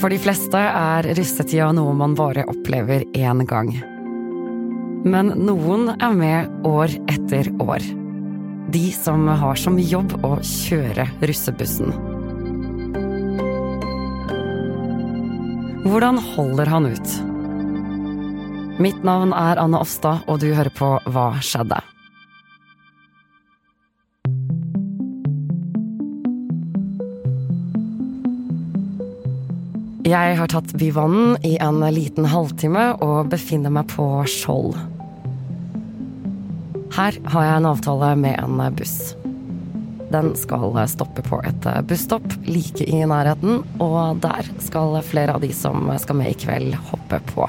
For de fleste er russetida noe man bare opplever én gang. Men noen er med år etter år. De som har som jobb å kjøre russebussen. Hvordan holder han ut? Mitt navn er Anne Offstad, og du hører på Hva skjedde? Jeg har tatt Byvann i en liten halvtime og befinner meg på Skjold. Her har jeg en avtale med en buss. Den skal stoppe på et busstopp like i nærheten, og der skal flere av de som skal med i kveld, hoppe på.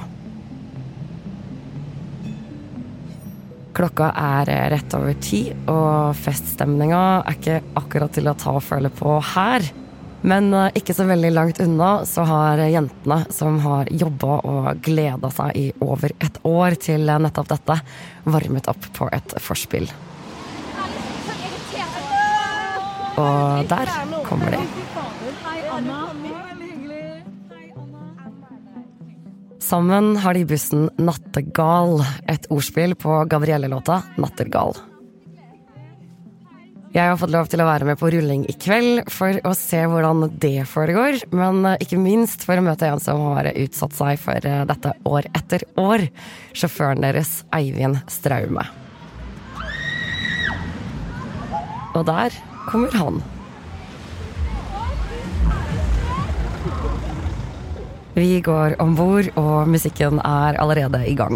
Klokka er rett over ti, og feststemninga er ikke akkurat til å ta og føle på her. Men eh, ikke så veldig langt unna så har jentene som har jobba og gleda seg i over et år til nettopp dette, varmet opp på et forspill. Og der kommer de. Sammen har de bussen Nattegal, et ordspill på Gabrielle-låta Nattergal. Jeg har fått lov til å være med på rulling i kveld for å se hvordan det foregår. Men eh, ikke minst for å møte en som har utsatt seg for eh, dette år etter år. Sjåføren deres, Eivind Straume. Og der kommer han. Vi går om bord, og musikken er allerede i gang.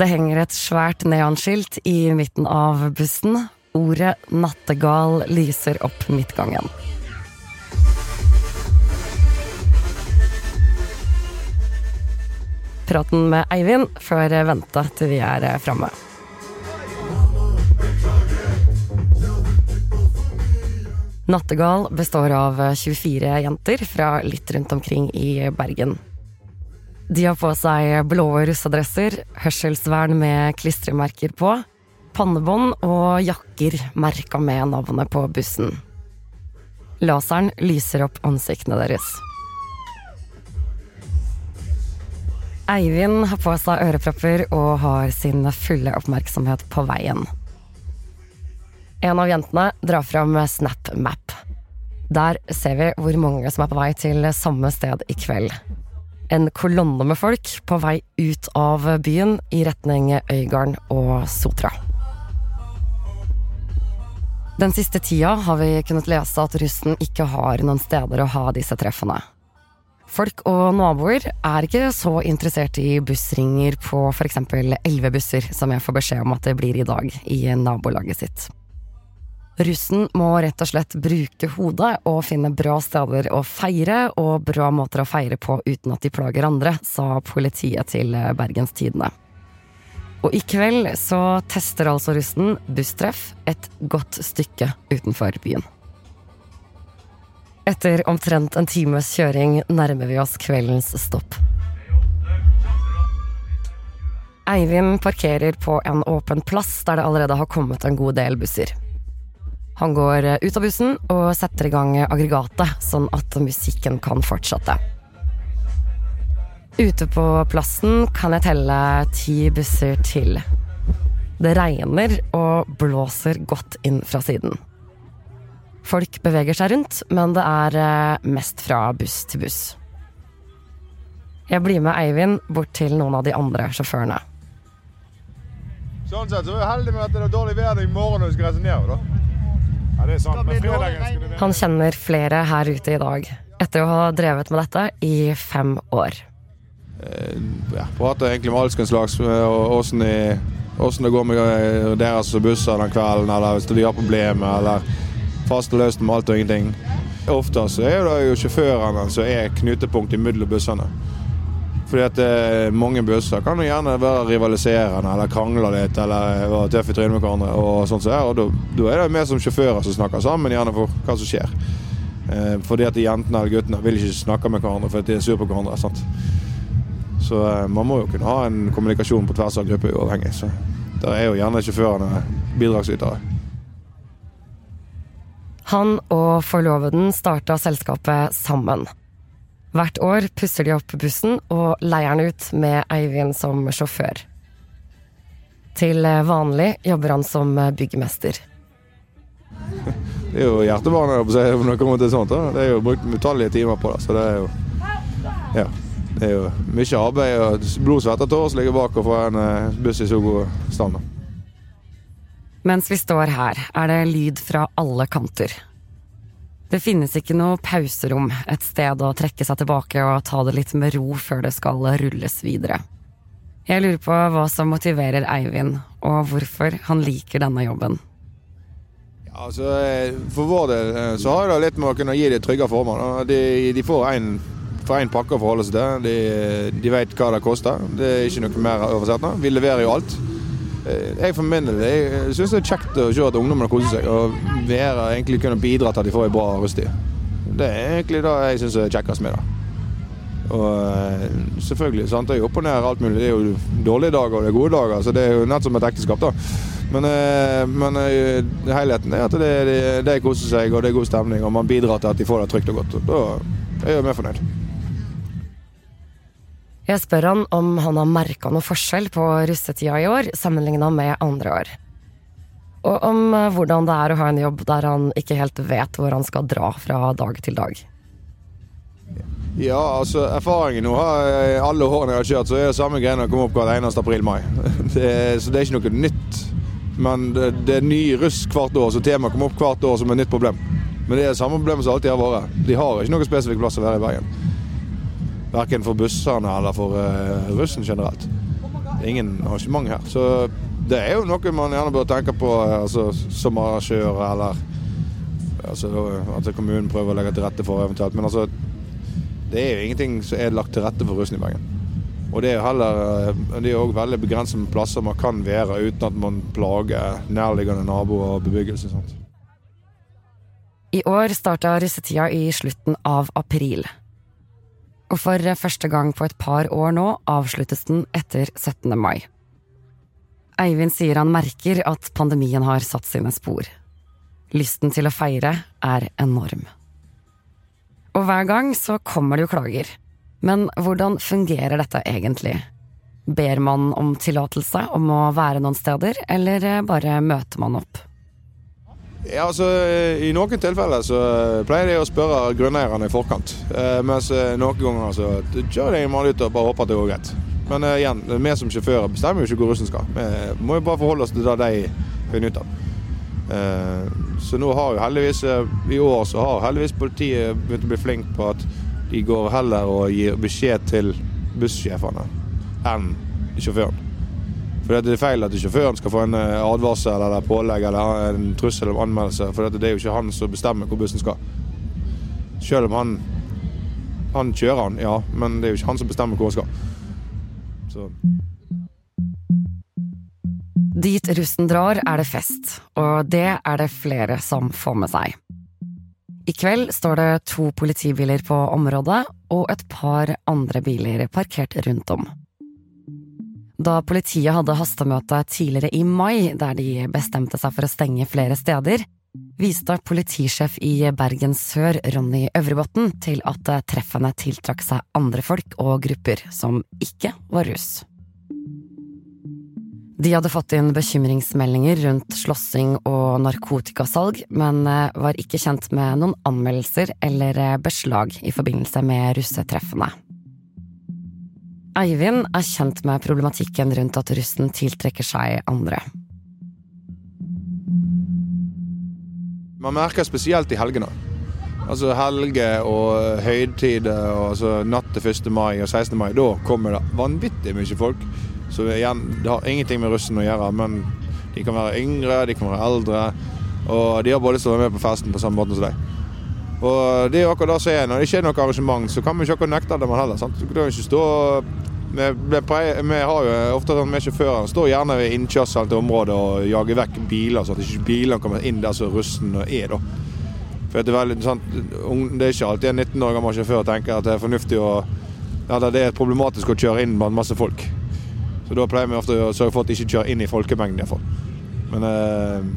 Det henger et svært neonskilt i midten av bussen, Ordet 'nattegal' lyser opp midtgangen. Praten med Eivind før vente til vi er framme. Nattegal består av 24 jenter fra litt rundt omkring i Bergen. De har på seg blå russedresser, hørselsvern med klistremerker på, pannebånd og jakker merka med navnet på bussen. Laseren lyser opp ansiktene deres. Eivind har på seg ørepropper og har sin fulle oppmerksomhet på veien. En av jentene drar fram SnapMap. Der ser vi hvor mange som er på vei til samme sted i kveld. En kolonne med folk på vei ut av byen i retning Øygarden og Sotra. Den siste tida har vi kunnet lese at russen ikke har noen steder å ha disse treffene. Folk og naboer er ikke så interessert i bussringer på f.eks. elleve busser, som jeg får beskjed om at det blir i dag i nabolaget sitt. Russen må rett og slett bruke hodet og finne bra steder å feire og bra måter å feire på uten at de plager andre, sa politiet til Bergens Tidende. Og i kveld så tester altså russen busstreff et godt stykke utenfor byen. Etter omtrent en times kjøring nærmer vi oss kveldens stopp. Eivind parkerer på en åpen plass der det allerede har kommet en god del busser. Han går ut av bussen og setter i gang aggregatet, sånn at musikken kan fortsette. Ute på plassen kan jeg telle ti busser til. Det regner og blåser godt inn fra siden. Folk beveger seg rundt, men det er eh, mest fra buss til buss. Jeg blir med Eivind bort til noen av de andre sjåførene. Sånn sett så er vi heldige med at det er dårlig vær i morgen når vi skal reise nedover, Da. Ja, det er sant. Men fredagen skal det være Han kjenner flere her ute i dag, etter å ha drevet med dette i fem år. Eh, ja, prater egentlig med alskens slags åssen det går med eh, deres busser den kvelden, eller hvis de har problemer, eller og løst med alt og ingenting. Ofte så er det jo sjåførene som er knutepunkt mellom bussene. Fordi at eh, mange busser kan jo gjerne være rivaliserende eller krangle litt eller være tøffe i trynet med hverandre. Og sånt så er, og da, er det vi som sjåfører som snakker sammen gjerne for hva som skjer. Eh, fordi at jentene eller guttene vil ikke snakke med hverandre fordi de er sur på hverandre. sant? Så eh, man må jo kunne ha en kommunikasjon på tvers av grupper uavhengig. Så der er jo gjerne sjåførene bidragsytere. Han og forloveden starta selskapet sammen. Hvert år pusser de opp bussen og leier den ut med Eivind som sjåfør. Til vanlig jobber han som byggmester. Det er jo hjertebarnet når det kommer til sånt. Da. Det er jo brukt utallige timer på det. Så det er jo ja, det er jo mye arbeid og blod, svette og tårer som ligger bak å få en eh, buss i så god stand. Mens vi står her, er det lyd fra alle kanter. Det finnes ikke noe pauserom, et sted å trekke seg tilbake og ta det litt med ro før det skal rulles videre. Jeg lurer på hva som motiverer Eivind, og hvorfor han liker denne jobben. Ja, altså, eh, for vår del eh, så har det litt med å kunne gi de trygge former. De, de får én pakke å forholde seg til. De, de vet hva det koster. Det er ikke noe mer oversett. Vi leverer jo alt. Eh, jeg for min del jeg syns det er kjekt å se at ungdommene koser seg, og være, egentlig kunne bidra til at de får en bra rusttid. Det er egentlig det jeg syns er kjekkest med det. Og eh, selvfølgelig, sant, jo opp og ned alt mulig. Det er jo dårlige dager og det er gode dager, så det er jo nett som et ekteskap, da. Men, eh, men helheten er at de koser seg, og det er god stemning, og man bidrar til at de får det trygt og godt. Da er jeg mer fornøyd. Jeg spør han om han har merka noe forskjell på russetida i år sammenligna med andre år. Og om eh, hvordan det er å ha en jobb der han ikke helt vet hvor han skal dra fra dag til dag. Ja, altså erfaringen nå har alle årene jeg har kjørt, så er det samme greiene å komme opp hver eneste april-mai. Så det er ikke noe nytt. Men det, det er ny russ hvert år, så temaet kommer opp hvert år som et nytt problem. Men det er det samme problemet som alltid har vært. De har ikke noe spesifikk plass å være i Bergen. Verken for bussene eller for uh, russen generelt. Ingen arrangement her. Så det er jo noe man gjerne bør tenke på eh, altså, som arrangør, eller altså, at kommunen prøver å legge til rette for eventuelt. Men altså, det er jo ingenting som er lagt til rette for russen i Bergen. Og det er heller eh, det er òg veldig begrenset plasser man kan være uten at man plager nærliggende naboer og bebyggelse. Sant? I år starta russetida i slutten av april. Og for første gang på et par år nå avsluttes den etter 17. mai. Eivind sier han merker at pandemien har satt sine spor. Lysten til å feire er enorm. Og hver gang så kommer det jo klager. Men hvordan fungerer dette egentlig? Ber man om tillatelse om å være noen steder, eller bare møter man opp? Ja, altså, I noen tilfeller så pleier de å spørre grunneierne i forkant. Eh, mens eh, noen ganger så kjører de en ut og bare håper at det går greit. Men eh, igjen, vi som sjåfører bestemmer jo ikke hvor russen skal. Vi må jo bare forholde oss til det de finner ut av. Eh, så nå har jo heldigvis eh, i år så har heldigvis politiet begynt å bli flink på at de går heller og gir beskjed til bussjefene enn sjåføren. For Det er feil at sjåføren skal få en eh, advarsel eller pålegg eller en trussel om anmeldelse. For det er jo ikke han som bestemmer hvor bussen skal. Selv om han, han kjører han, ja, men det er jo ikke han som bestemmer hvor han skal. Så. Dit russen drar, er det fest, og det er det flere som får med seg. I kveld står det to politibiler på området og et par andre biler parkert rundt om. Da politiet hadde hastemøte tidligere i mai, der de bestemte seg for å stenge flere steder, viste politisjef i Bergen sør, Ronny Øvrebotn, til at treffene tiltrakk seg andre folk og grupper som ikke var russ. De hadde fått inn bekymringsmeldinger rundt slåssing og narkotikasalg, men var ikke kjent med noen anmeldelser eller beslag i forbindelse med russetreffene. Eivind er kjent med problematikken rundt at russen tiltrekker seg andre. Man merker spesielt i helgene. Altså helger og høytider, altså natt til 1. mai og 16. mai. Da kommer det vanvittig mye folk. Så igjen, det har ingenting med russen å gjøre, men de kan være yngre, de kan være eldre. Og de har å være med på festen på samme måte som deg. Og det er akkurat det som er. Når det ikke er noe arrangement, så kan man ikke akkurat nekte det man heller. Sant? Du kan ikke stå vi, vi, har jo ofte sånn med sjåfører står gjerne ved innkjørselen til området og jager vekk biler, så at ikke bilene kommer inn der som russen er. da. For det er, veldig, sant, det er ikke alltid en 19 år gammel sjåfør tenker at det er fornuftig å eller det er problematisk å kjøre inn blant masse folk. Så da pleier vi ofte å sørge for at de ikke kjører inn i folkemengden iallfall. Men, øh,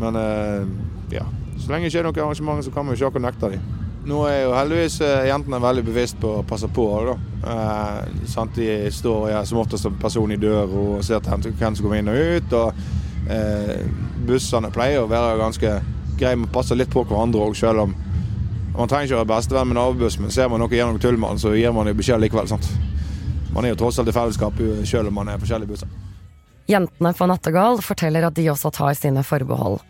men øh, ja. Så lenge det ikke er noe arrangement, så kan vi ikke akkurat nekte dem. Nå er jo heldigvis eh, jentene veldig bevisst på å passe på. Da. Eh? De står ja, som oftest en person i døra og ser til hvem som kommer inn og ut. Og eh, bussene pleier å være ganske greie med å passe litt på hverandre òg, selv om man trenger ikke være bestevenn med nabobussen, men ser man noe gjør noe tull med den, så gir man jo beskjed likevel. sant? Man er jo tross alt i fellesskap selv om man er forskjellige busser. Jentene på Nattergal forteller at de også tar sine forbehold.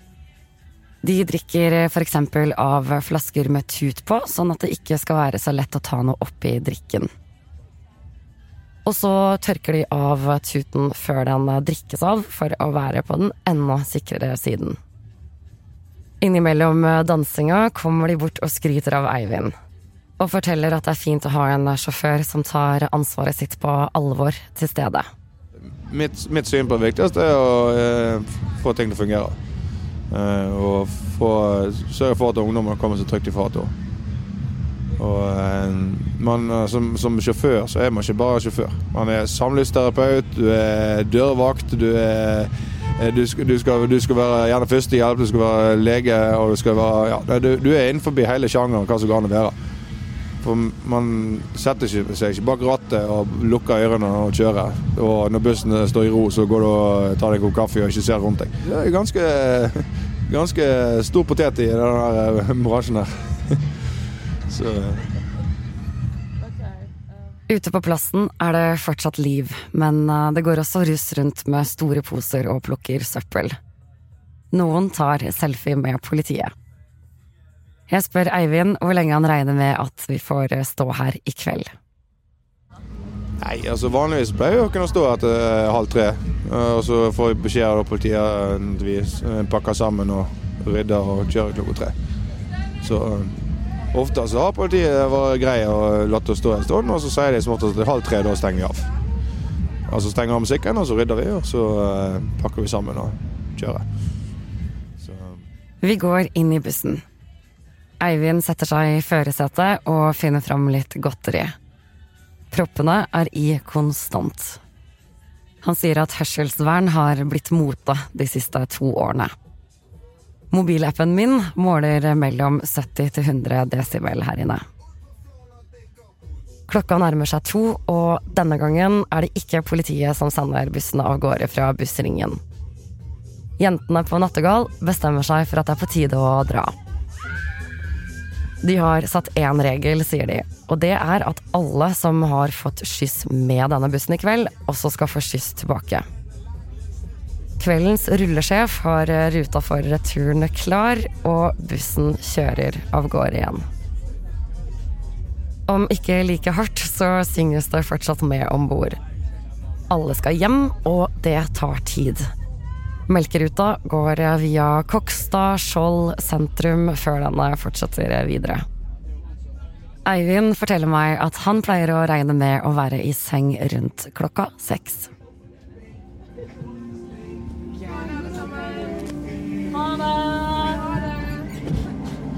De drikker f.eks. av flasker med tut på, sånn at det ikke skal være så lett å ta noe oppi drikken. Og så tørker de av tuten før den drikkes av, for å være på den enda sikrere siden. Innimellom dansinga kommer de bort og skryter av Eivind. Og forteller at det er fint å ha en sjåfør som tar ansvaret sitt på alvor til stede. Mitt, mitt syn på det viktigste er å eh, få ting til å fungere. Eh, og få, sørge for at ungdommene kommer seg trygt i fatet. Og eh, man, eh, som, som, sjåfør så er man ikke bare sjåfør. Man er samlivsterapeut, du er dørvakt, du er du du, skal, du skal, være gjerne førstehjelp, du skal være lege og du skal være ja, du, du er innenfor hele sjangeren hva som går an å være. For man setter seg ikke bak rattet og lukker ørene og kjører. Og når bussen står i ro, så går du og tar deg en kopp kaffe og ikke ser rundt deg. Det er ganske, ganske stor potet i denne eh, bransjen her. Så Ute på plassen er det fortsatt liv, men eh, det går også russ rundt med store poser og plukker søppel. Noen tar selfie med politiet. Jeg spør Eivind hvor lenge han regner med at vi får eh, stå her i kveld. Nei, altså Vanligvis pleier vi å stå her til halv tre. Uh, og så får vi beskjed av politiet at vi pakker sammen og rydder og kjører klokka tre. Så ofte så har politiet vært greie og latt oss stå en stund, og så sier de som oftest at halv tre, da stenger vi av. Altså stenger av musikken, og så rydder vi, og så pakker vi sammen og kjører. Så. Vi går inn i bussen. Eivind setter seg i førersetet og finner fram litt godteri. Proppene er i konstant. Han sier at hørselsvern har blitt mote de siste to årene. Mobilappen min måler mellom 70 til 100 desibel her inne. Klokka nærmer seg to, og denne gangen er det ikke politiet som sender bussene av gårde fra bussringen. Jentene på Nattergal bestemmer seg for at det er på tide å dra. De har satt én regel, sier de, og det er at alle som har fått skyss med denne bussen i kveld, også skal få skyss tilbake. Kveldens rullesjef har ruta for returen klar, og bussen kjører av gårde igjen. Om ikke like hardt, så synges det fortsatt med om bord. Alle skal hjem, og det tar tid. Melkeruta går via Kokstad, Skjold, sentrum, før denne fortsetter videre. Eivind forteller meg at han pleier å regne med å være i seng rundt klokka seks. Ha det!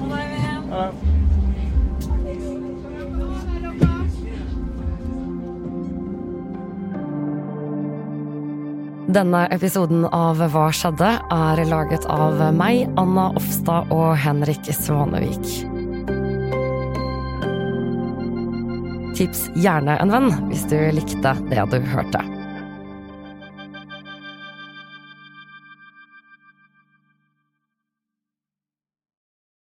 Ha det. Denne episoden av Hva skjedde? er laget av meg, Anna Offstad og Henrik Svanevik. Tips gjerne en venn hvis du likte det du hørte.